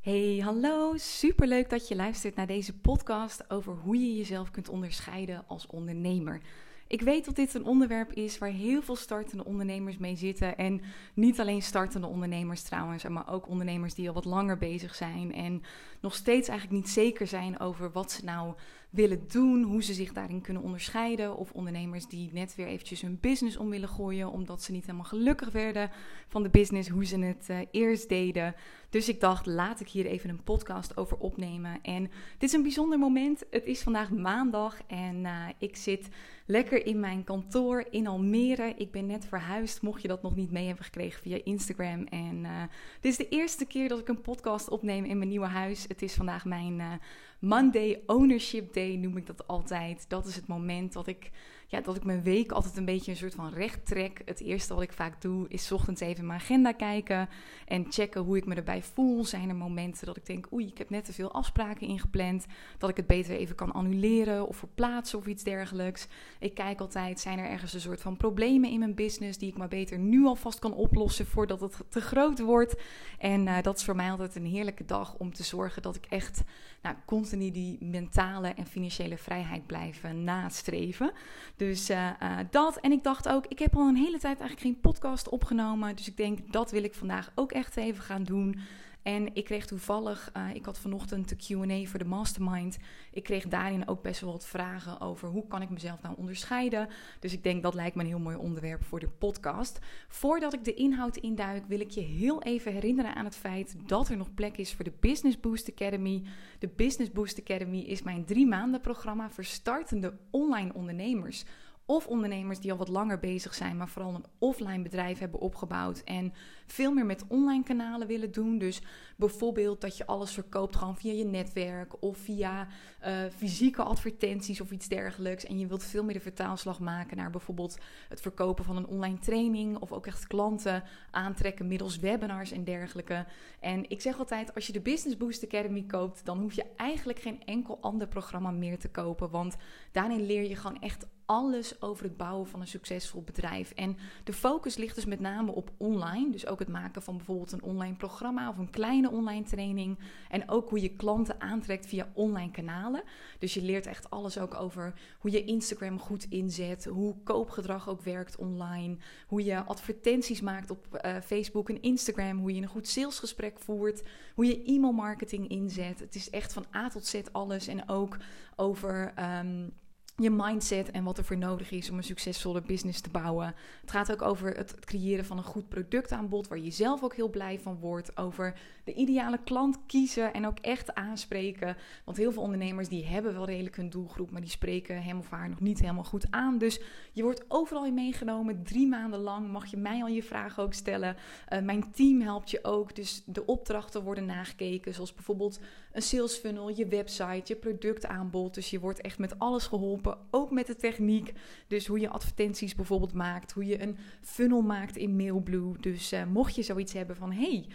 Hey, hallo. Superleuk dat je luistert naar deze podcast over hoe je jezelf kunt onderscheiden als ondernemer. Ik weet dat dit een onderwerp is waar heel veel startende ondernemers mee zitten. En niet alleen startende ondernemers trouwens, maar ook ondernemers die al wat langer bezig zijn. En nog steeds eigenlijk niet zeker zijn over wat ze nou willen doen, hoe ze zich daarin kunnen onderscheiden. Of ondernemers die net weer eventjes hun business om willen gooien, omdat ze niet helemaal gelukkig werden van de business, hoe ze het uh, eerst deden. Dus ik dacht, laat ik hier even een podcast over opnemen. En dit is een bijzonder moment. Het is vandaag maandag en uh, ik zit lekker in mijn kantoor in Almere. Ik ben net verhuisd, mocht je dat nog niet mee hebben gekregen via Instagram. En uh, dit is de eerste keer dat ik een podcast opneem in mijn nieuwe huis. Het is vandaag mijn Monday Ownership Day, noem ik dat altijd. Dat is het moment dat ik ja, dat ik mijn week altijd een beetje een soort van recht trek. Het eerste wat ik vaak doe is ochtends even mijn agenda kijken en checken hoe ik me erbij voel. Zijn er momenten dat ik denk, oei, ik heb net te veel afspraken ingepland, dat ik het beter even kan annuleren of verplaatsen of iets dergelijks. Ik kijk altijd, zijn er ergens een soort van problemen in mijn business die ik maar beter nu alvast kan oplossen voordat het te groot wordt. En uh, dat is voor mij altijd een heerlijke dag om te zorgen dat ik echt nou, die mentale en financiële vrijheid blijf nastreven. Dus uh, uh, dat. En ik dacht ook, ik heb al een hele tijd eigenlijk geen podcast opgenomen. Dus ik denk, dat wil ik vandaag ook echt even gaan doen. En ik kreeg toevallig, uh, ik had vanochtend de QA voor de Mastermind. Ik kreeg daarin ook best wel wat vragen over hoe kan ik mezelf nou onderscheiden. Dus ik denk dat lijkt me een heel mooi onderwerp voor de podcast. Voordat ik de inhoud induik, wil ik je heel even herinneren aan het feit dat er nog plek is voor de Business Boost Academy. De Business Boost Academy is mijn drie maanden programma voor startende online ondernemers of ondernemers die al wat langer bezig zijn, maar vooral een offline bedrijf hebben opgebouwd en veel meer met online kanalen willen doen. Dus bijvoorbeeld dat je alles verkoopt gewoon via je netwerk of via uh, fysieke advertenties of iets dergelijks. En je wilt veel meer de vertaalslag maken naar bijvoorbeeld het verkopen van een online training of ook echt klanten aantrekken middels webinars en dergelijke. En ik zeg altijd, als je de Business Boost Academy koopt, dan hoef je eigenlijk geen enkel ander programma meer te kopen, want daarin leer je gewoon echt alles over het bouwen van een succesvol bedrijf. En de focus ligt dus met name op online. Dus ook het maken van bijvoorbeeld een online programma of een kleine online training. En ook hoe je klanten aantrekt via online kanalen. Dus je leert echt alles ook over hoe je Instagram goed inzet. Hoe koopgedrag ook werkt online. Hoe je advertenties maakt op uh, Facebook en Instagram. Hoe je een goed salesgesprek voert. Hoe je e-mail marketing inzet. Het is echt van A tot Z alles. En ook over. Um, je mindset en wat er voor nodig is om een succesvolle business te bouwen. Het gaat ook over het creëren van een goed productaanbod waar je zelf ook heel blij van wordt. Over de ideale klant kiezen en ook echt aanspreken. Want heel veel ondernemers die hebben wel redelijk hun doelgroep, maar die spreken hem of haar nog niet helemaal goed aan. Dus je wordt overal in meegenomen. Drie maanden lang mag je mij al je vragen ook stellen. Uh, mijn team helpt je ook. Dus de opdrachten worden nagekeken, zoals bijvoorbeeld een sales funnel, je website, je productaanbod. Dus je wordt echt met alles geholpen, ook met de techniek. Dus hoe je advertenties bijvoorbeeld maakt, hoe je een funnel maakt in Mailblue. Dus uh, mocht je zoiets hebben van hey,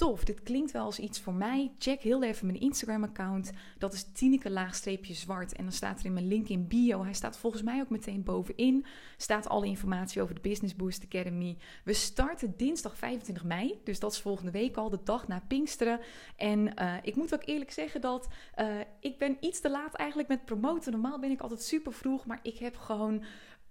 tof, dit klinkt wel als iets voor mij. Check heel even mijn Instagram-account. Dat is Tineke laagstreepje zwart. En dan staat er in mijn link in bio. Hij staat volgens mij ook meteen bovenin. Staat alle informatie over de Business Boost Academy. We starten dinsdag 25 mei. Dus dat is volgende week al, de dag na Pinksteren. En uh, ik moet ook eerlijk zeggen dat uh, ik ben iets te laat eigenlijk met promoten. Normaal ben ik altijd super vroeg, maar ik heb gewoon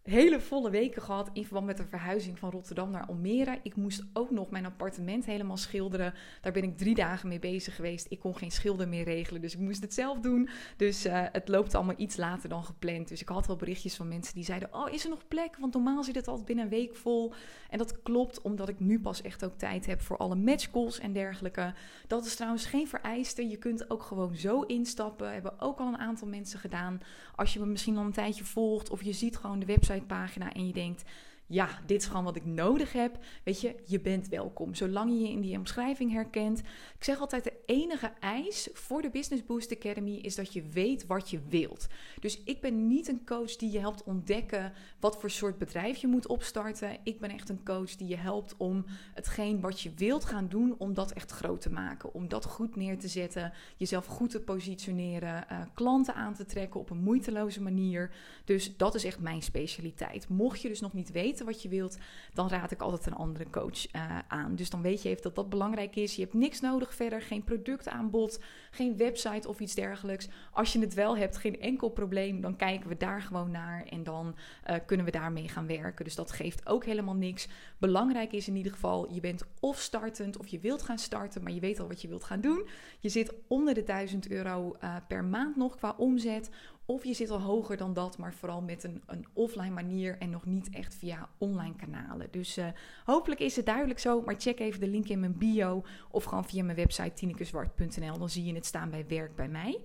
hele volle weken gehad in verband met de verhuizing van Rotterdam naar Almere. Ik moest ook nog mijn appartement helemaal schilderen. Daar ben ik drie dagen mee bezig geweest. Ik kon geen schilder meer regelen, dus ik moest het zelf doen. Dus uh, het loopt allemaal iets later dan gepland. Dus ik had wel berichtjes van mensen die zeiden: Oh, is er nog plek? Want normaal zit het altijd binnen een week vol. En dat klopt, omdat ik nu pas echt ook tijd heb voor alle matchcalls en dergelijke. Dat is trouwens geen vereiste. Je kunt ook gewoon zo instappen. Hebben ook al een aantal mensen gedaan. Als je me misschien al een tijdje volgt of je ziet gewoon de website pagina en je denkt, ja, dit is gewoon wat ik nodig heb. Weet je, je bent welkom. Zolang je je in die omschrijving herkent. Ik zeg altijd, de enige eis voor de Business Boost Academy is dat je weet wat je wilt. Dus ik ben niet een coach die je helpt ontdekken wat voor soort bedrijf je moet opstarten. Ik ben echt een coach die je helpt om hetgeen wat je wilt gaan doen, om dat echt groot te maken. Om dat goed neer te zetten, jezelf goed te positioneren, uh, klanten aan te trekken op een moeiteloze manier. Dus dat is echt mijn specialiteit. Mocht je dus nog niet weten wat je wilt, dan raad ik altijd een andere coach uh, aan. Dus dan weet je even dat dat belangrijk is. Je hebt niks nodig verder, geen productaanbod, geen website of iets dergelijks. Als je het wel hebt, geen enkel probleem, dan kijken we daar gewoon naar en dan uh, kunnen we daarmee gaan werken. Dus dat geeft ook helemaal niks. Belangrijk is in ieder geval, je bent of startend of je wilt gaan starten, maar je weet al wat je wilt gaan doen. Je zit onder de 1000 euro uh, per maand nog qua omzet. Of je zit al hoger dan dat, maar vooral met een, een offline manier en nog niet echt via online kanalen. Dus uh, hopelijk is het duidelijk zo, maar check even de link in mijn bio of gewoon via mijn website tinekezwart.nl. Dan zie je het staan bij werk bij mij.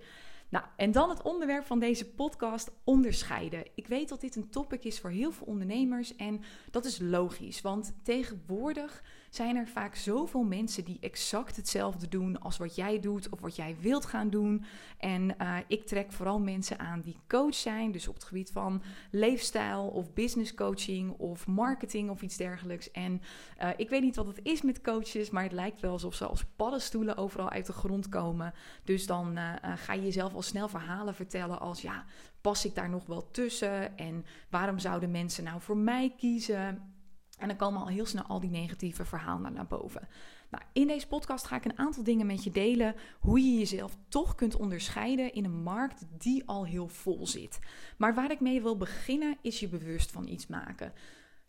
Nou, en dan het onderwerp van deze podcast: onderscheiden. Ik weet dat dit een topic is voor heel veel ondernemers en dat is logisch, want tegenwoordig zijn er vaak zoveel mensen die exact hetzelfde doen als wat jij doet of wat jij wilt gaan doen. En uh, ik trek vooral mensen aan die coach zijn, dus op het gebied van leefstijl of business coaching of marketing of iets dergelijks. En uh, ik weet niet wat het is met coaches, maar het lijkt wel alsof ze als paddenstoelen overal uit de grond komen. Dus dan uh, ga je jezelf al snel verhalen vertellen als ja, pas ik daar nog wel tussen? En waarom zouden mensen nou voor mij kiezen? En dan komen al heel snel al die negatieve verhalen naar boven. Nou, in deze podcast ga ik een aantal dingen met je delen. Hoe je jezelf toch kunt onderscheiden in een markt die al heel vol zit. Maar waar ik mee wil beginnen is je bewust van iets maken.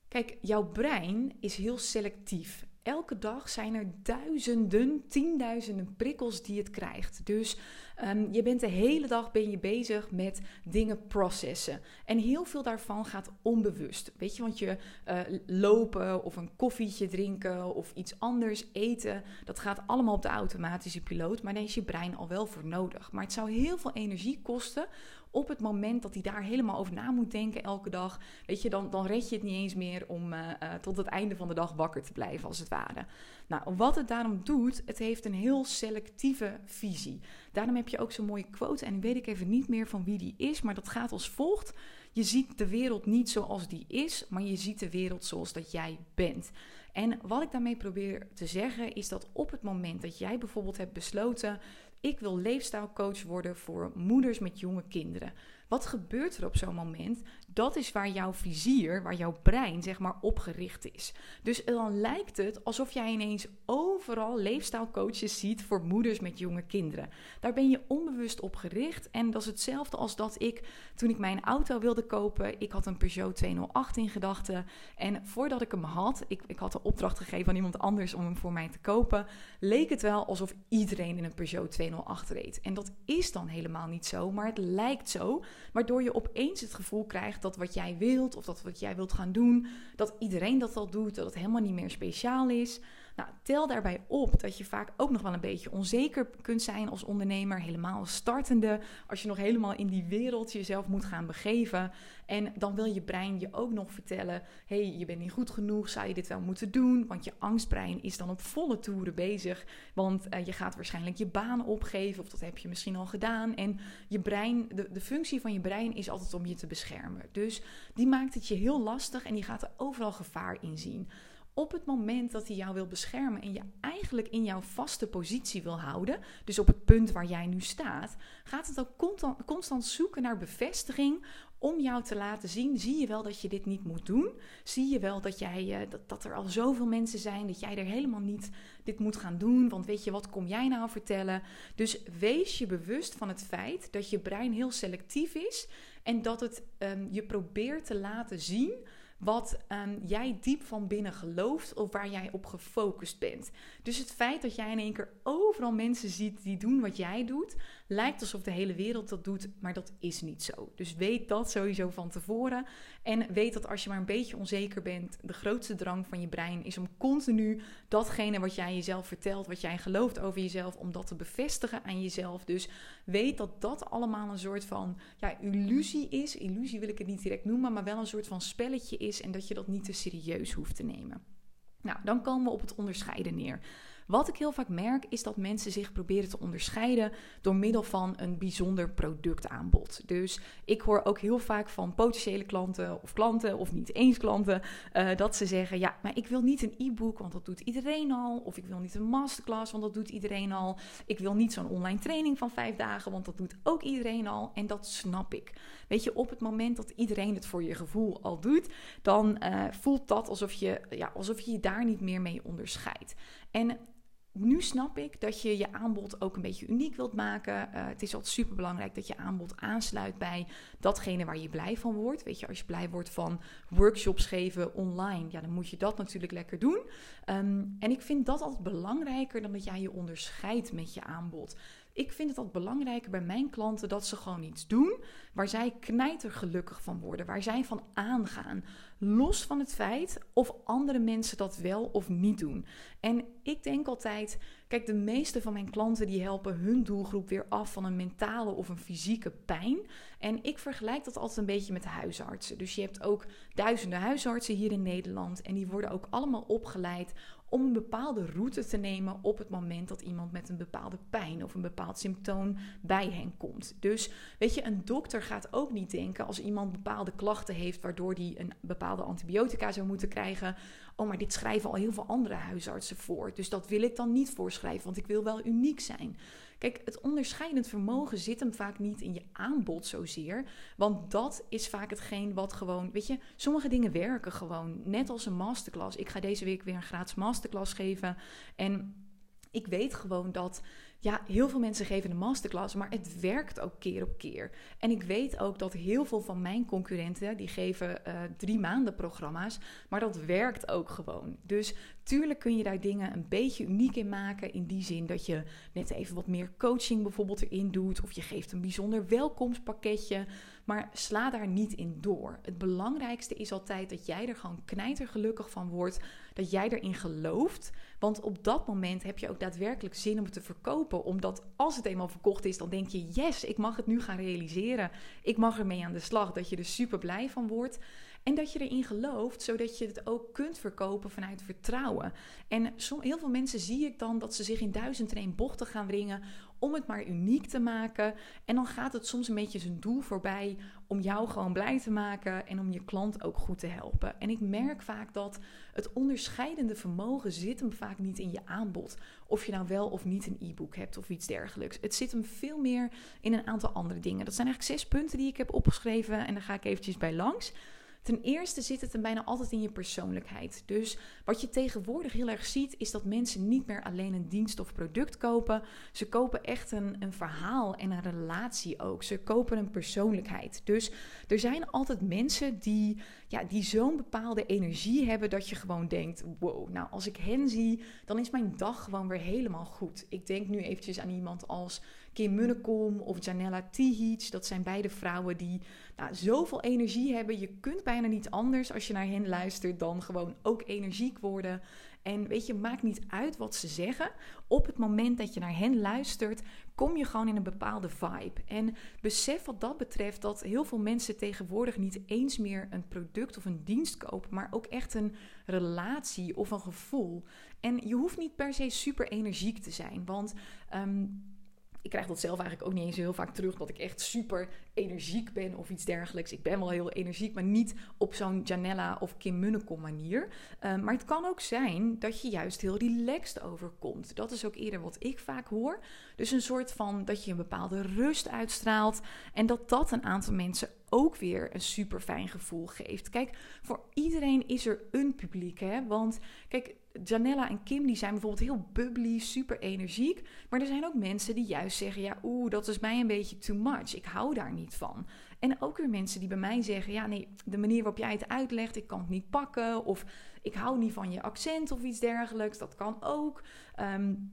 Kijk, jouw brein is heel selectief. Elke dag zijn er duizenden, tienduizenden prikkels die het krijgt. Dus um, je bent de hele dag ben je bezig met dingen processen. En heel veel daarvan gaat onbewust. Weet je, want je uh, lopen of een koffietje drinken of iets anders eten, dat gaat allemaal op de automatische piloot. Maar daar is je brein al wel voor nodig. Maar het zou heel veel energie kosten op het moment dat hij daar helemaal over na moet denken elke dag, weet je, dan, dan red je het niet eens meer om uh, uh, tot het einde van de dag wakker te blijven, als het ware. Nou, wat het daarom doet, het heeft een heel selectieve visie. Daarom heb je ook zo'n mooie quote, en weet ik even niet meer van wie die is, maar dat gaat als volgt. Je ziet de wereld niet zoals die is, maar je ziet de wereld zoals dat jij bent. En wat ik daarmee probeer te zeggen is dat op het moment dat jij bijvoorbeeld hebt besloten: ik wil leefstijlcoach worden voor moeders met jonge kinderen. Wat gebeurt er op zo'n moment? Dat is waar jouw vizier, waar jouw brein zeg maar op gericht is. Dus dan lijkt het alsof jij ineens overal leefstijlcoaches ziet voor moeders met jonge kinderen. Daar ben je onbewust op gericht en dat is hetzelfde als dat ik toen ik mijn auto wilde kopen, ik had een Peugeot 208 in gedachten en voordat ik hem had, ik, ik had de opdracht gegeven aan iemand anders om hem voor mij te kopen, leek het wel alsof iedereen in een Peugeot 208 reed. En dat is dan helemaal niet zo, maar het lijkt zo Waardoor je opeens het gevoel krijgt dat wat jij wilt of dat wat jij wilt gaan doen, dat iedereen dat al doet, dat het helemaal niet meer speciaal is. Nou, tel daarbij op dat je vaak ook nog wel een beetje onzeker kunt zijn als ondernemer, helemaal startende, als je nog helemaal in die wereld jezelf moet gaan begeven. En dan wil je brein je ook nog vertellen: hey, je bent niet goed genoeg, zou je dit wel moeten doen? Want je angstbrein is dan op volle toeren bezig, want uh, je gaat waarschijnlijk je baan opgeven, of dat heb je misschien al gedaan. En je brein, de, de functie van je brein is altijd om je te beschermen. Dus die maakt het je heel lastig en die gaat er overal gevaar in zien op het moment dat hij jou wil beschermen en je eigenlijk in jouw vaste positie wil houden, dus op het punt waar jij nu staat, gaat het ook constant, zoeken naar bevestiging om jou te laten zien, zie je wel dat je dit niet moet doen? Zie je wel dat, jij, uh, dat, dat er al zoveel mensen zijn, dat jij er helemaal niet dit moet gaan doen? Want weet je, wat kom jij nou vertellen? Dus wees je bewust van het feit dat je brein heel selectief is en dat het um, je probeert te laten zien wat um, jij diep van binnen gelooft of waar jij op gefocust bent. Dus het feit dat jij in één keer overal mensen ziet die doen wat jij doet, lijkt alsof de hele wereld dat doet, maar dat is niet zo. Dus weet dat sowieso van tevoren. En weet dat als je maar een beetje onzeker bent, de grootste drang van je brein is om continu datgene wat jij jezelf vertelt, wat jij gelooft over jezelf, om dat te bevestigen aan jezelf. Dus weet dat dat allemaal een soort van ja, illusie is. Illusie wil ik het niet direct noemen, maar wel een soort van spelletje is en dat je dat niet te serieus hoeft te nemen. Nou, dan komen we op het onderscheiden neer. Wat ik heel vaak merk is dat mensen zich proberen te onderscheiden door middel van een bijzonder productaanbod. Dus ik hoor ook heel vaak van potentiële klanten of klanten of niet eens klanten uh, dat ze zeggen: ja, maar ik wil niet een e-book, want dat doet iedereen al. Of ik wil niet een masterclass, want dat doet iedereen al. Ik wil niet zo'n online training van vijf dagen, want dat doet ook iedereen al. En dat snap ik. Weet je, op het moment dat iedereen het voor je gevoel al doet, dan uh, voelt dat alsof je, ja, alsof je je daar niet meer mee onderscheidt. En nu snap ik dat je je aanbod ook een beetje uniek wilt maken. Uh, het is altijd super belangrijk dat je aanbod aansluit bij datgene waar je blij van wordt. Weet je, als je blij wordt van workshops geven online, ja, dan moet je dat natuurlijk lekker doen. Um, en ik vind dat altijd belangrijker dan dat jij je onderscheidt met je aanbod. Ik vind het altijd belangrijker bij mijn klanten dat ze gewoon iets doen waar zij gelukkig van worden, waar zij van aangaan. Los van het feit of andere mensen dat wel of niet doen. En ik denk altijd, kijk, de meeste van mijn klanten die helpen hun doelgroep weer af van een mentale of een fysieke pijn. En ik vergelijk dat altijd een beetje met de huisartsen. Dus je hebt ook duizenden huisartsen hier in Nederland en die worden ook allemaal opgeleid om een bepaalde route te nemen op het moment dat iemand met een bepaalde pijn of een bepaald symptoom bij hen komt. Dus weet je, een dokter gaat ook niet denken als iemand bepaalde klachten heeft waardoor hij een bepaalde antibiotica zou moeten krijgen. Oh, maar dit schrijven al heel veel andere huisartsen voor. Dus dat wil ik dan niet voorschrijven, want ik wil wel uniek zijn. Kijk, het onderscheidend vermogen zit hem vaak niet in je aanbod zozeer. Want dat is vaak hetgeen wat gewoon, weet je, sommige dingen werken gewoon. Net als een masterclass. Ik ga deze week weer een gratis masterclass geven. En ik weet gewoon dat ja, heel veel mensen geven een masterclass, maar het werkt ook keer op keer. En ik weet ook dat heel veel van mijn concurrenten, die geven uh, drie maanden programma's, maar dat werkt ook gewoon. Dus tuurlijk kun je daar dingen een beetje uniek in maken, in die zin dat je net even wat meer coaching bijvoorbeeld erin doet, of je geeft een bijzonder welkomstpakketje, maar sla daar niet in door. Het belangrijkste is altijd dat jij er gewoon knijtergelukkig van wordt, dat jij erin gelooft, want op dat moment heb je ook daadwerkelijk zin om het te verkopen omdat als het eenmaal verkocht is, dan denk je: yes, ik mag het nu gaan realiseren. Ik mag ermee aan de slag. Dat je er super blij van wordt. En dat je erin gelooft, zodat je het ook kunt verkopen vanuit vertrouwen. En heel veel mensen zie ik dan dat ze zich in duizend en bochten gaan wringen om het maar uniek te maken. En dan gaat het soms een beetje zijn doel voorbij om jou gewoon blij te maken en om je klant ook goed te helpen. En ik merk vaak dat het onderscheidende vermogen zit hem vaak niet in je aanbod. Of je nou wel of niet een e-book hebt of iets dergelijks. Het zit hem veel meer in een aantal andere dingen. Dat zijn eigenlijk zes punten die ik heb opgeschreven en daar ga ik eventjes bij langs. Ten eerste zit het hem bijna altijd in je persoonlijkheid. Dus wat je tegenwoordig heel erg ziet, is dat mensen niet meer alleen een dienst of product kopen. Ze kopen echt een, een verhaal en een relatie ook. Ze kopen een persoonlijkheid. Dus er zijn altijd mensen die, ja, die zo'n bepaalde energie hebben dat je gewoon denkt: wow, nou als ik hen zie, dan is mijn dag gewoon weer helemaal goed. Ik denk nu eventjes aan iemand als Kim Munnekom of Janella Tihic. Dat zijn beide vrouwen die nou, zoveel energie hebben. Je kunt bijna niet anders als je naar hen luistert dan gewoon ook energiek worden. En weet je, maakt niet uit wat ze zeggen. Op het moment dat je naar hen luistert, kom je gewoon in een bepaalde vibe. En besef wat dat betreft dat heel veel mensen tegenwoordig niet eens meer een product of een dienst kopen, maar ook echt een relatie of een gevoel. En je hoeft niet per se super energiek te zijn, want. Ehm, ik krijg dat zelf eigenlijk ook niet eens heel vaak terug. Dat ik echt super energiek ben of iets dergelijks. Ik ben wel heel energiek, maar niet op zo'n Janella of Kim Munnekom manier. Ehm, maar het kan ook zijn dat je juist heel relaxed overkomt. Dat is ook eerder wat ik vaak hoor. Dus een soort van dat je een bepaalde rust uitstraalt. En dat dat een aantal mensen ook weer een super fijn gevoel geeft. Kijk, voor iedereen is er een publiek. Hè? Want kijk, Janella en Kim die zijn bijvoorbeeld heel bubbly, super energiek. Maar er zijn ook mensen die juist zeggen: ja, oeh, dat is mij een beetje too much. Ik hou daar niet van. En ook weer mensen die bij mij zeggen: ja, nee, de manier waarop jij het uitlegt, ik kan het niet pakken. Of ik hou niet van je accent of iets dergelijks. Dat kan ook. Um,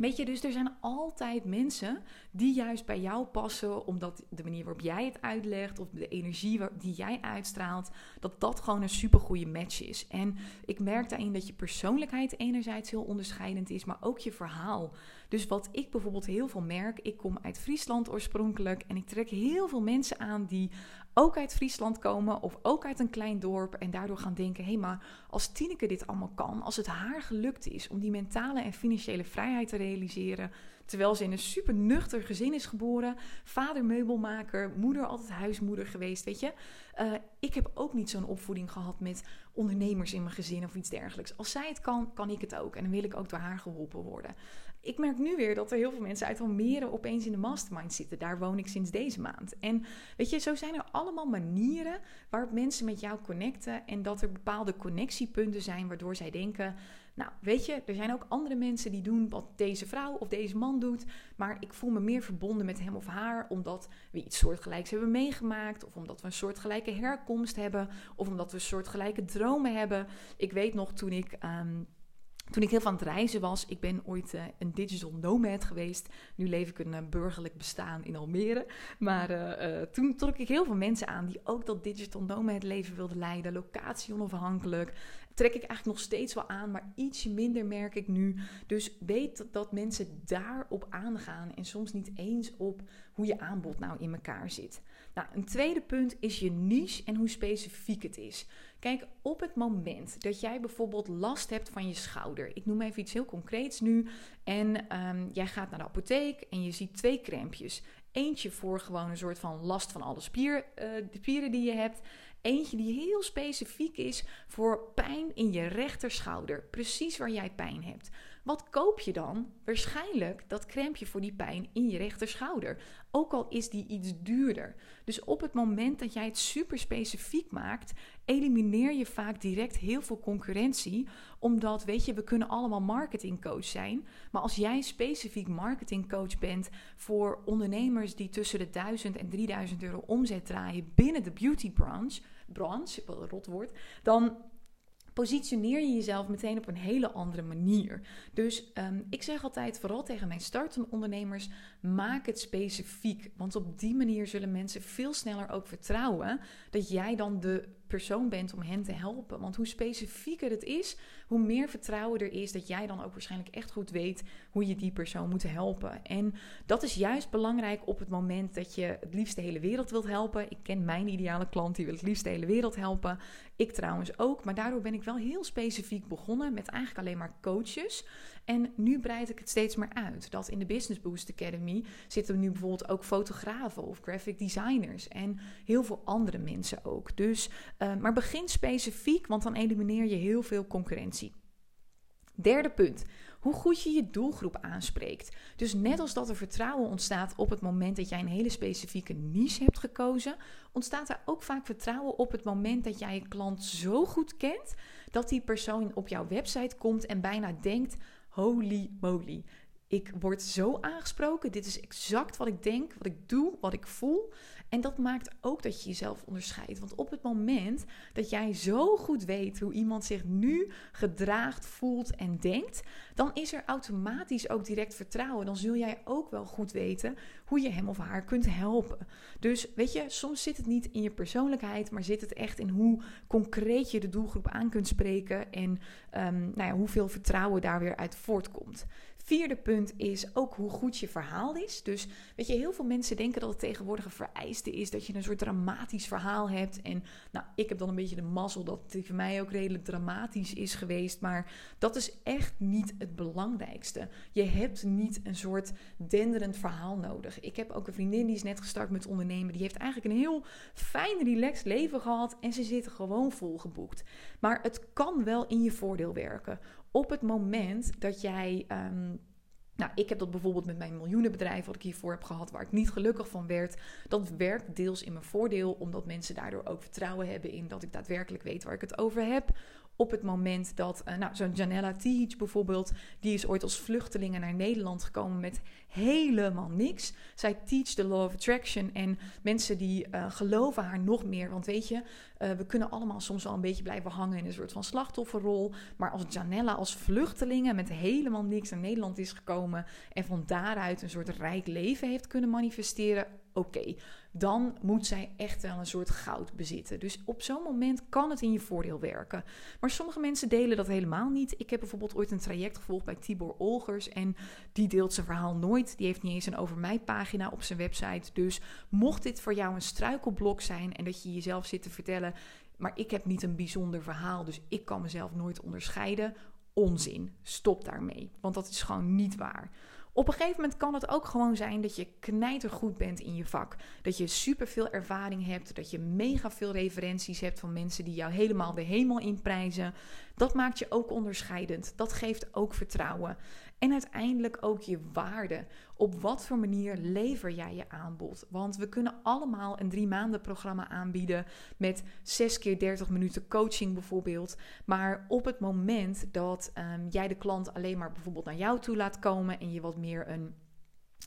Weet je, dus er zijn altijd mensen die juist bij jou passen, omdat de manier waarop jij het uitlegt of de energie die jij uitstraalt, dat dat gewoon een supergoeie match is. En ik merk daarin dat je persoonlijkheid enerzijds heel onderscheidend is, maar ook je verhaal. Dus wat ik bijvoorbeeld heel veel merk, ik kom uit Friesland oorspronkelijk en ik trek heel veel mensen aan die ook uit Friesland komen of ook uit een klein dorp en daardoor gaan denken: hé, maar als Tineke dit allemaal kan, als het haar gelukt is om die mentale en financiële vrijheid te realiseren, terwijl ze in een super nuchter gezin is geboren, vader meubelmaker, moeder altijd huismoeder geweest, weet je. Uh, ik heb ook niet zo'n opvoeding gehad met ondernemers in mijn gezin of iets dergelijks. Als zij het kan, kan ik het ook en dan wil ik ook door haar geholpen worden ik merk nu weer dat er heel veel mensen uit Almere opeens in de mastermind zitten. Daar woon ik sinds deze maand. En weet je, zo zijn er allemaal manieren waarop mensen met jou connecten. En dat er bepaalde connectiepunten zijn waardoor zij denken. Nou, weet je, er zijn ook andere mensen die doen wat deze vrouw of deze man doet. Maar ik voel me meer verbonden met hem of haar omdat we iets soortgelijks hebben meegemaakt. Of omdat we een soortgelijke herkomst hebben. Of omdat we soortgelijke dromen hebben. Ik weet nog toen ik. Um, toen ik heel van het reizen was, ik ben ooit uh, een digital nomad geweest. Nu leef ik een uh, burgerlijk bestaan in Almere. Maar uh, toen trok ik heel veel mensen aan die ook dat digital nomad leven wilden leiden. Locatie onafhankelijk. Trek ik eigenlijk nog steeds wel aan, maar ietsje minder merk ik nu. Dus weet dat, mensen daarop aangaan en soms niet eens op hoe je aanbod nou in elkaar zit. Nou, een tweede punt is je niche en hoe specifiek het is. Kijk, op het moment dat jij bijvoorbeeld last hebt van je schouder. Ik noem even iets heel concreets nu. En ehm, jij gaat naar de apotheek en je ziet twee crempjes. Eentje voor gewoon een soort van last van alle spier, uh, de spieren die je hebt. Eentje die heel specifiek is voor pijn in je rechterschouder. Precies waar jij pijn hebt. Wat koop je dan? Waarschijnlijk dat crème voor die pijn in je rechterschouder. Ook al is die iets duurder. Dus op het moment dat jij het super specifiek maakt, elimineer je vaak direct heel veel concurrentie. Omdat, weet je, we kunnen allemaal marketingcoach zijn. Maar als jij specifiek marketingcoach bent voor ondernemers die tussen de 1000 en 3000 euro omzet draaien binnen de beauty branche, een rot woord, dan positioneer je jezelf meteen op een hele andere manier. Dus um, ik zeg altijd, vooral tegen mijn startende ondernemers, maak het specifiek. Want op die manier zullen mensen veel sneller ook vertrouwen dat jij dan de persoon bent om hen te helpen. Want hoe specifieker het is, hoe meer vertrouwen er is dat jij dan ook waarschijnlijk echt goed weet hoe je die persoon moet helpen. En dat is juist belangrijk op het moment dat je het liefst de hele wereld wilt helpen. Ik ken mijn ideale klant, die wil het liefst de hele wereld helpen. Ik trouwens ook, maar daardoor ben ik wel heel specifiek begonnen met eigenlijk alleen maar coaches. En nu breid ik het steeds meer uit. Dat in de Business Boost Academy zitten nu bijvoorbeeld ook fotografen of graphic designers en heel veel andere mensen ook. Dus, uh, maar begin specifiek, want dan elimineer je heel veel concurrentie. Derde punt. Hoe goed je je doelgroep aanspreekt. Dus net als dat er vertrouwen ontstaat op het moment dat jij een hele specifieke niche hebt gekozen, ontstaat er ook vaak vertrouwen op het moment dat jij je klant zo goed kent dat die persoon op jouw website komt en bijna denkt: holy moly. Ik word zo aangesproken. Dit is exact wat ik denk, wat ik doe, wat ik voel. En dat maakt ook dat je jezelf onderscheidt. Want op het moment dat jij zo goed weet hoe iemand zich nu gedraagt, voelt en denkt, dan is er automatisch ook direct vertrouwen. Dan zul jij ook wel goed weten hoe je hem of haar kunt helpen. Dus weet je, soms zit het niet in je persoonlijkheid, maar zit het echt in hoe concreet je de doelgroep aan kunt spreken en um, nou ja, hoeveel vertrouwen daar weer uit voortkomt. Vierde punt is ook hoe goed je verhaal is. Dus weet je, heel veel mensen denken dat het tegenwoordig een vereiste is dat je een soort dramatisch verhaal hebt. En nou, ik heb dan een beetje de mazzel dat het voor mij ook redelijk dramatisch is geweest. Maar dat is echt niet het belangrijkste. Je hebt niet een soort denderend verhaal nodig. Ik heb ook een vriendin die is net gestart met ondernemen. Die heeft eigenlijk een heel fijn, relaxed leven gehad. En ze zit gewoon volgeboekt. Maar het kan wel in je voordeel werken op het moment dat jij. Um, nou, ik heb dat bijvoorbeeld met mijn miljoenenbedrijf, wat ik hiervoor heb gehad, waar ik niet gelukkig van werd. Dat werkt deels in mijn voordeel, omdat mensen daardoor ook vertrouwen hebben in dat ik daadwerkelijk weet waar ik het over heb op het moment dat, uh, nou, zo'n Janella Teach bijvoorbeeld, die is ooit als vluchtelinge naar Nederland gekomen met helemaal niks. Zij teach the law of attraction en mensen die uh, geloven haar nog meer. Want weet je, uh, we kunnen allemaal soms wel een beetje blijven hangen in een soort van slachtofferrol. Maar als Janella als vluchtelinge met helemaal niks naar Nederland is gekomen en van daaruit een soort rijk leven heeft kunnen manifesteren, oké, dan moet zij echt wel een soort goud bezitten. Dus op zo'n moment kan het in je voordeel werken. Maar sommige mensen delen dat helemaal niet. Ik heb bijvoorbeeld ooit een traject gevolgd bij Tibor Olgers en die deelt zijn verhaal nooit. Die heeft niet eens een over mij pagina op zijn website. Dus mocht dit voor jou een struikelblok zijn en dat je jezelf zit te vertellen, maar ik heb niet een bijzonder verhaal, dus ik kan mezelf nooit onderscheiden. Onzin. Stop daarmee. Want dat is gewoon niet waar. Op een gegeven moment kan het ook gewoon zijn dat je knijtergoed bent in je vak. Dat je superveel ervaring hebt, dat je mega veel referenties hebt van mensen die jou helemaal de hemel inprijzen. Dat maakt je ook onderscheidend. Dat geeft ook vertrouwen. En uiteindelijk ook je waarde. Op wat voor manier lever jij je aanbod? Want we kunnen allemaal een drie maanden programma aanbieden met zes keer 30 minuten coaching bijvoorbeeld. Maar op het moment dat ehm, jij de klant alleen maar bijvoorbeeld naar jou toe laat komen en je wat meer een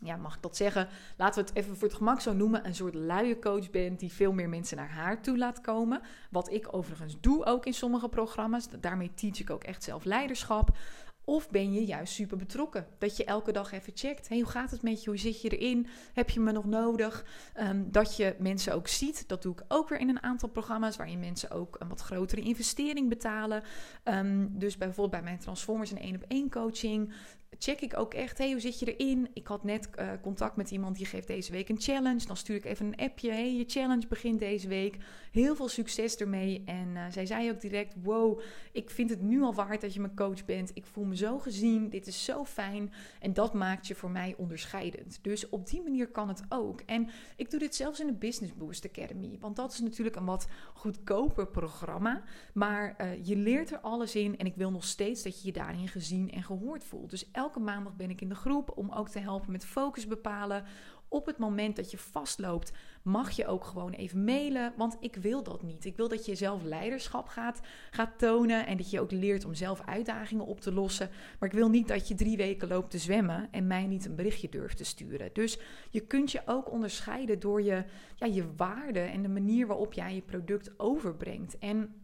ja, mag ik dat zeggen? Laten we het even voor het gemak zo noemen: een soort luie coach bent die veel meer mensen naar haar toe laat komen. Wat ik overigens doe ook in sommige programma's. Daarmee teach ik ook echt zelf leiderschap. Of ben je juist super betrokken? Dat je elke dag even checkt. Hey, hoe gaat het met je? Hoe zit je erin? Heb je me nog nodig? Ehm, dat je mensen ook ziet. Dat doe ik ook weer in een aantal programma's. Waarin mensen ook een wat grotere investering betalen. Um, dus bijvoorbeeld bij mijn Transformers en één op één coaching check ik ook echt, hey, hoe zit je erin? Ik had net uh, contact met iemand die geeft deze week een challenge. Dan stuur ik even een appje, hey, je challenge begint deze week. Heel veel succes ermee. En uh, zij zei ook direct, wow, ik vind het nu al waard dat je mijn coach bent. Ik voel me zo gezien, dit is zo fijn. En dat maakt je voor mij onderscheidend. Dus op die manier kan het ook. En ik doe dit zelfs in de Business Boost Academy. Want dat is natuurlijk een wat goedkoper programma. Maar uh, je leert er alles in. En ik wil nog steeds dat je je daarin gezien en gehoord voelt. Dus elke maandag ben ik in de groep om ook te helpen met focus bepalen. Op het moment dat je vastloopt, mag je ook gewoon even mailen. Want ik wil dat niet. Ik wil dat je zelf leiderschap gaat, gaat tonen. En dat je ook leert om zelf uitdagingen op te lossen. Maar ik wil niet dat je drie weken loopt te zwemmen en mij niet een berichtje durft te sturen. Dus je kunt je ook onderscheiden door je, ja, je waarde en de manier waarop jij je product overbrengt. En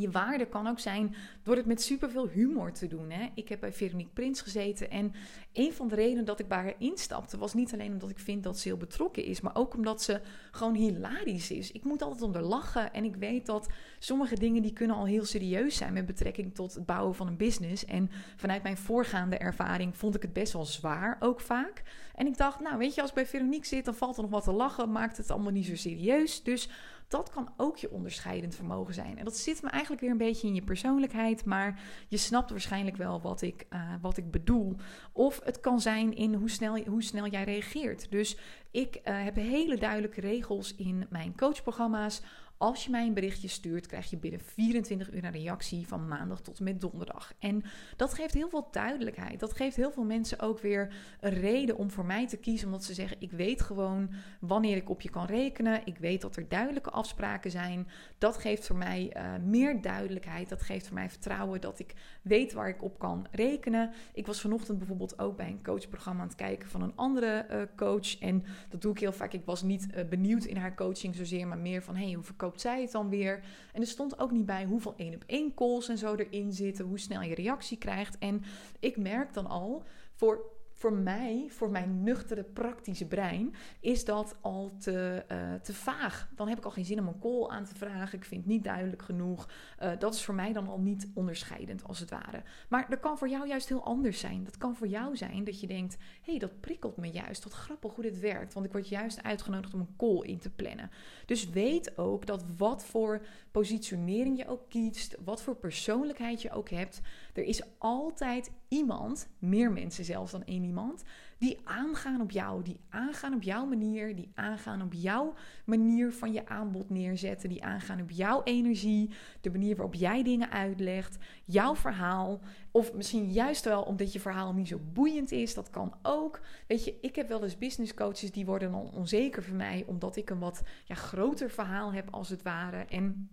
je waarde kan ook zijn door het met superveel humor te doen. Hè? Ik heb bij Veronique Prins gezeten en een van de redenen dat ik bij haar instapte was niet alleen omdat ik vind dat ze heel betrokken is, maar ook omdat ze gewoon hilarisch is. Ik moet altijd onder lachen en ik weet dat sommige dingen die kunnen al heel serieus zijn met betrekking tot het bouwen van een business. En vanuit mijn voorgaande ervaring vond ik het best wel zwaar ook vaak. En ik dacht, nou weet je, als bij Veronique zit, dan valt er nog wat te lachen, maakt het allemaal niet zo serieus. Dus dat kan ook je onderscheidend vermogen zijn. En dat zit me eigenlijk weer een beetje in je persoonlijkheid, maar je snapt waarschijnlijk wel wat ik, uh, wat ik bedoel. Of het kan zijn in hoe snel, hoe snel jij reageert. Dus ik uh, heb hele duidelijke regels in mijn coachprogramma's als je mij een berichtje stuurt, krijg je binnen 24 uur een reactie van maandag tot en met donderdag. En dat geeft heel veel duidelijkheid. Dat geeft heel veel mensen ook weer een reden om voor mij te kiezen. Omdat ze zeggen: Ik weet gewoon wanneer ik op je kan rekenen. Ik weet dat er duidelijke afspraken zijn. Dat geeft voor mij uh, meer duidelijkheid. Dat geeft voor mij vertrouwen dat ik weet waar ik op kan rekenen. Ik was vanochtend bijvoorbeeld ook bij een coachprogramma aan het kijken van een andere uh, coach. En dat doe ik heel vaak. Ik was niet uh, benieuwd in haar coaching zozeer, maar meer van: Hey, hoe verkoop verkoopt zij het dan weer? En er stond ook niet bij hoeveel één op één calls en zo erin zitten, hoe snel je reactie krijgt. En ik merk dan al voor voor mij, voor mijn nuchtere, praktische brein, is dat al te, uh, te vaag. Dan heb ik al geen zin om een call aan te vragen. Ik vind het niet duidelijk genoeg. Uh, dat is voor mij dan al niet onderscheidend, als het ware. Maar dat kan voor jou juist heel anders zijn. Dat kan voor jou zijn dat je denkt: hé, hey, dat prikkelt me juist. Wat grappig hoe dit werkt. Want ik word juist uitgenodigd om een call in te plannen. Dus weet ook dat wat voor positionering je ook kiest, wat voor persoonlijkheid je ook hebt, er is altijd iemand, meer mensen zelfs dan één iemand, die aangaan op jou, die aangaan op jouw manier, die aangaan op jouw manier van je aanbod neerzetten, die aangaan op jouw energie, de manier waarop jij dingen uitlegt, jouw verhaal. Of misschien juist wel omdat je verhaal niet zo boeiend is, dat kan ook. Weet je, ik heb wel eens business coaches die worden dan onzeker voor mij, omdat ik een wat ja, groter verhaal heb als het ware. En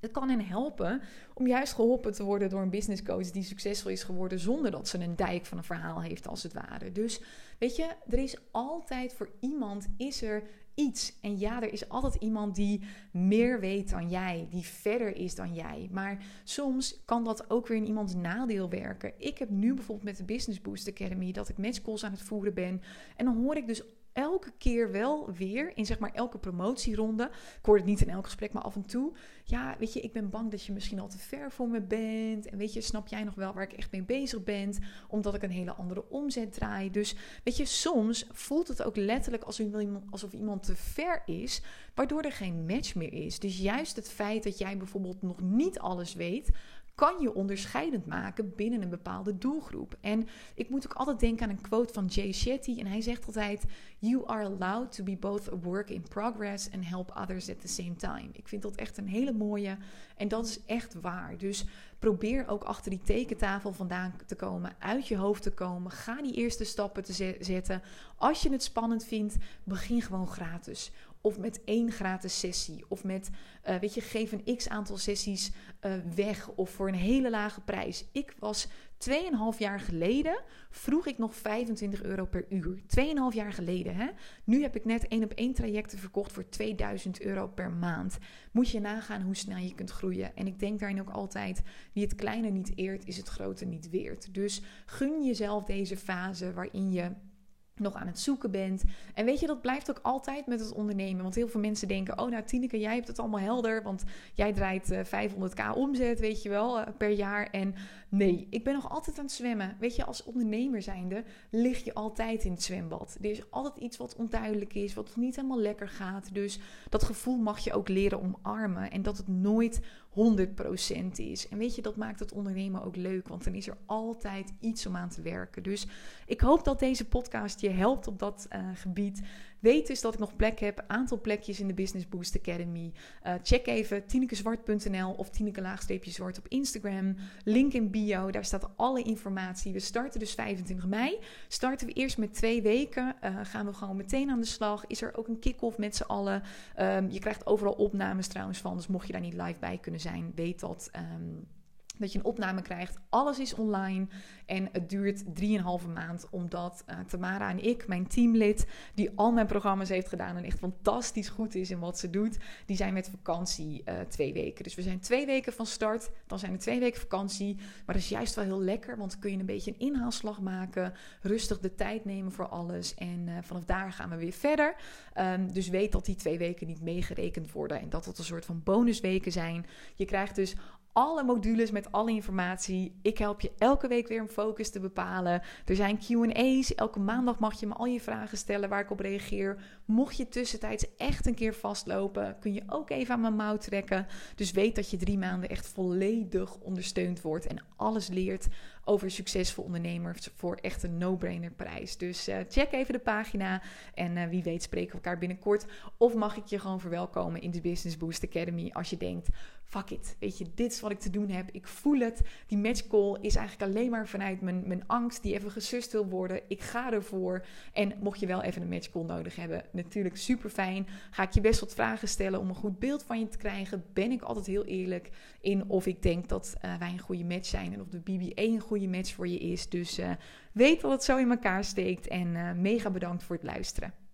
het kan hen helpen om juist geholpen te worden door een business coach die succesvol is geworden zonder dat ze een dijk van een verhaal heeft als het ware. Dus weet je, er is altijd voor iemand is er iets. En ja, er is altijd iemand die meer weet dan jij, die verder is dan jij. Maar soms kan dat ook weer in iemands nadeel werken. Ik heb nu bijvoorbeeld met de Business Boost Academy dat ik matchcalls aan het voeren ben en dan hoor ik dus elke keer wel weer in zeg maar elke promotieronde. Ik hoor het niet in elk gesprek, maar af en toe. Ja, weet je, ik ben bang dat je misschien al te ver voor me bent. En weet je, snap jij nog wel waar ik echt mee bezig ben? Omdat ik een hele andere omzet draai. Dus weet je, soms voelt het ook letterlijk alsof iemand te ver is, waardoor er geen match meer is. Dus juist het feit dat jij bijvoorbeeld nog niet alles weet, kan je onderscheidend maken binnen een bepaalde doelgroep. En ik moet ook altijd denken aan een quote van Jay Shetty. En hij zegt altijd: You are allowed to be both a work in progress and help others at the same time. Ik vind dat echt een hele mooie. En dat is echt waar. Dus probeer ook achter die tekentafel vandaan te komen, uit je hoofd te komen. Ga die eerste stappen te zetten. Als je het spannend vindt, begin gewoon gratis. Of met één gratis sessie. Of met, uh, weet je, geef een x aantal sessies uh, weg. Of voor een hele lage prijs. Ik was 2,5 jaar geleden, vroeg ik nog 25 euro per uur. 2,5 jaar geleden, hè. Nu heb ik net één op één trajecten verkocht voor 2000 euro per maand. Moet je nagaan hoe snel je kunt groeien. En ik denk daarin ook altijd, wie het kleine niet eert, is het grote niet weert. Dus gun jezelf deze fase waarin je nog aan het zoeken bent. En weet je, dat blijft ook altijd met het ondernemen. Want heel veel mensen denken: Oh, nou, Tineke, jij hebt het allemaal helder. Want jij draait 500k eh, omzet, weet je wel, eh, per jaar. En nee, ik ben nog altijd aan het zwemmen. Weet je, als ondernemer zijnde lig je altijd in het zwembad. Er is altijd iets wat onduidelijk is, wat niet helemaal lekker gaat. Dus dat gevoel mag je ook leren omarmen. En dat het nooit 100% is. En weet je, dat maakt het ondernemen ook leuk, want dan is er altijd iets om aan te werken. Dus ik hoop dat deze podcast je helpt op dat uh, gebied. Weet dus dat ik nog plek heb, aantal plekjes in de Business Boost Academy. Uh, check even tinekezwart.nl of tineke-zwart op Instagram. Link in bio, daar staat alle informatie. We starten dus 25 mei. Starten we eerst met twee weken. Uh, gaan we gewoon meteen aan de slag. Is er ook een kick-off met z'n allen. Um, je krijgt overal opnames trouwens van, dus mocht je daar niet live bij kunnen zijn, weet dat... Um, dat je een opname krijgt. Alles is online en het duurt 3,5 maand omdat uh, Tamara en ik, mijn teamlid, die al mijn programma's heeft gedaan en echt fantastisch goed is in wat ze doet, die zijn met vakantie uh, twee weken. Dus we zijn twee weken van start, dan zijn er twee weken vakantie. Maar dat is juist wel heel lekker, want dan kun je een beetje een inhaalslag maken, rustig de tijd nemen voor alles en uh, vanaf daar gaan we weer verder. Um, dus weet dat die twee weken niet meegerekend worden en dat het een soort van bonusweken zijn. Je krijgt dus alle modules met alle informatie. Ik help je elke week weer een focus te bepalen. Er zijn QA's. Elke maandag mag je me al je vragen stellen waar ik op reageer. Mocht je tussentijds echt een keer vastlopen, kun je ook even aan mijn mouw trekken. Dus weet dat je drie maanden echt volledig ondersteund wordt en alles leert over succesvol ondernemers voor echt een no-brainer prijs. Dus uh, check even de pagina en uh, wie weet spreken we elkaar binnenkort. Of mag ik je gewoon verwelkomen in de Business Boost Academy als je denkt, fuck it, weet je, dit is wat ik te doen heb. Ik voel het. Die match call is eigenlijk alleen maar vanuit mijn, mijn angst die even gesust wil worden. Ik ga ervoor. En mocht je wel even een match call nodig hebben, natuurlijk super fijn. Ga ik je best wat vragen stellen om een goed beeld van je te krijgen. Ben ik altijd heel eerlijk in of ik denk dat uh, wij een goede match zijn en of de BBA een goede match voor je is. Dus uh, weet dat het zo in elkaar steekt en uh, mega bedankt voor het luisteren.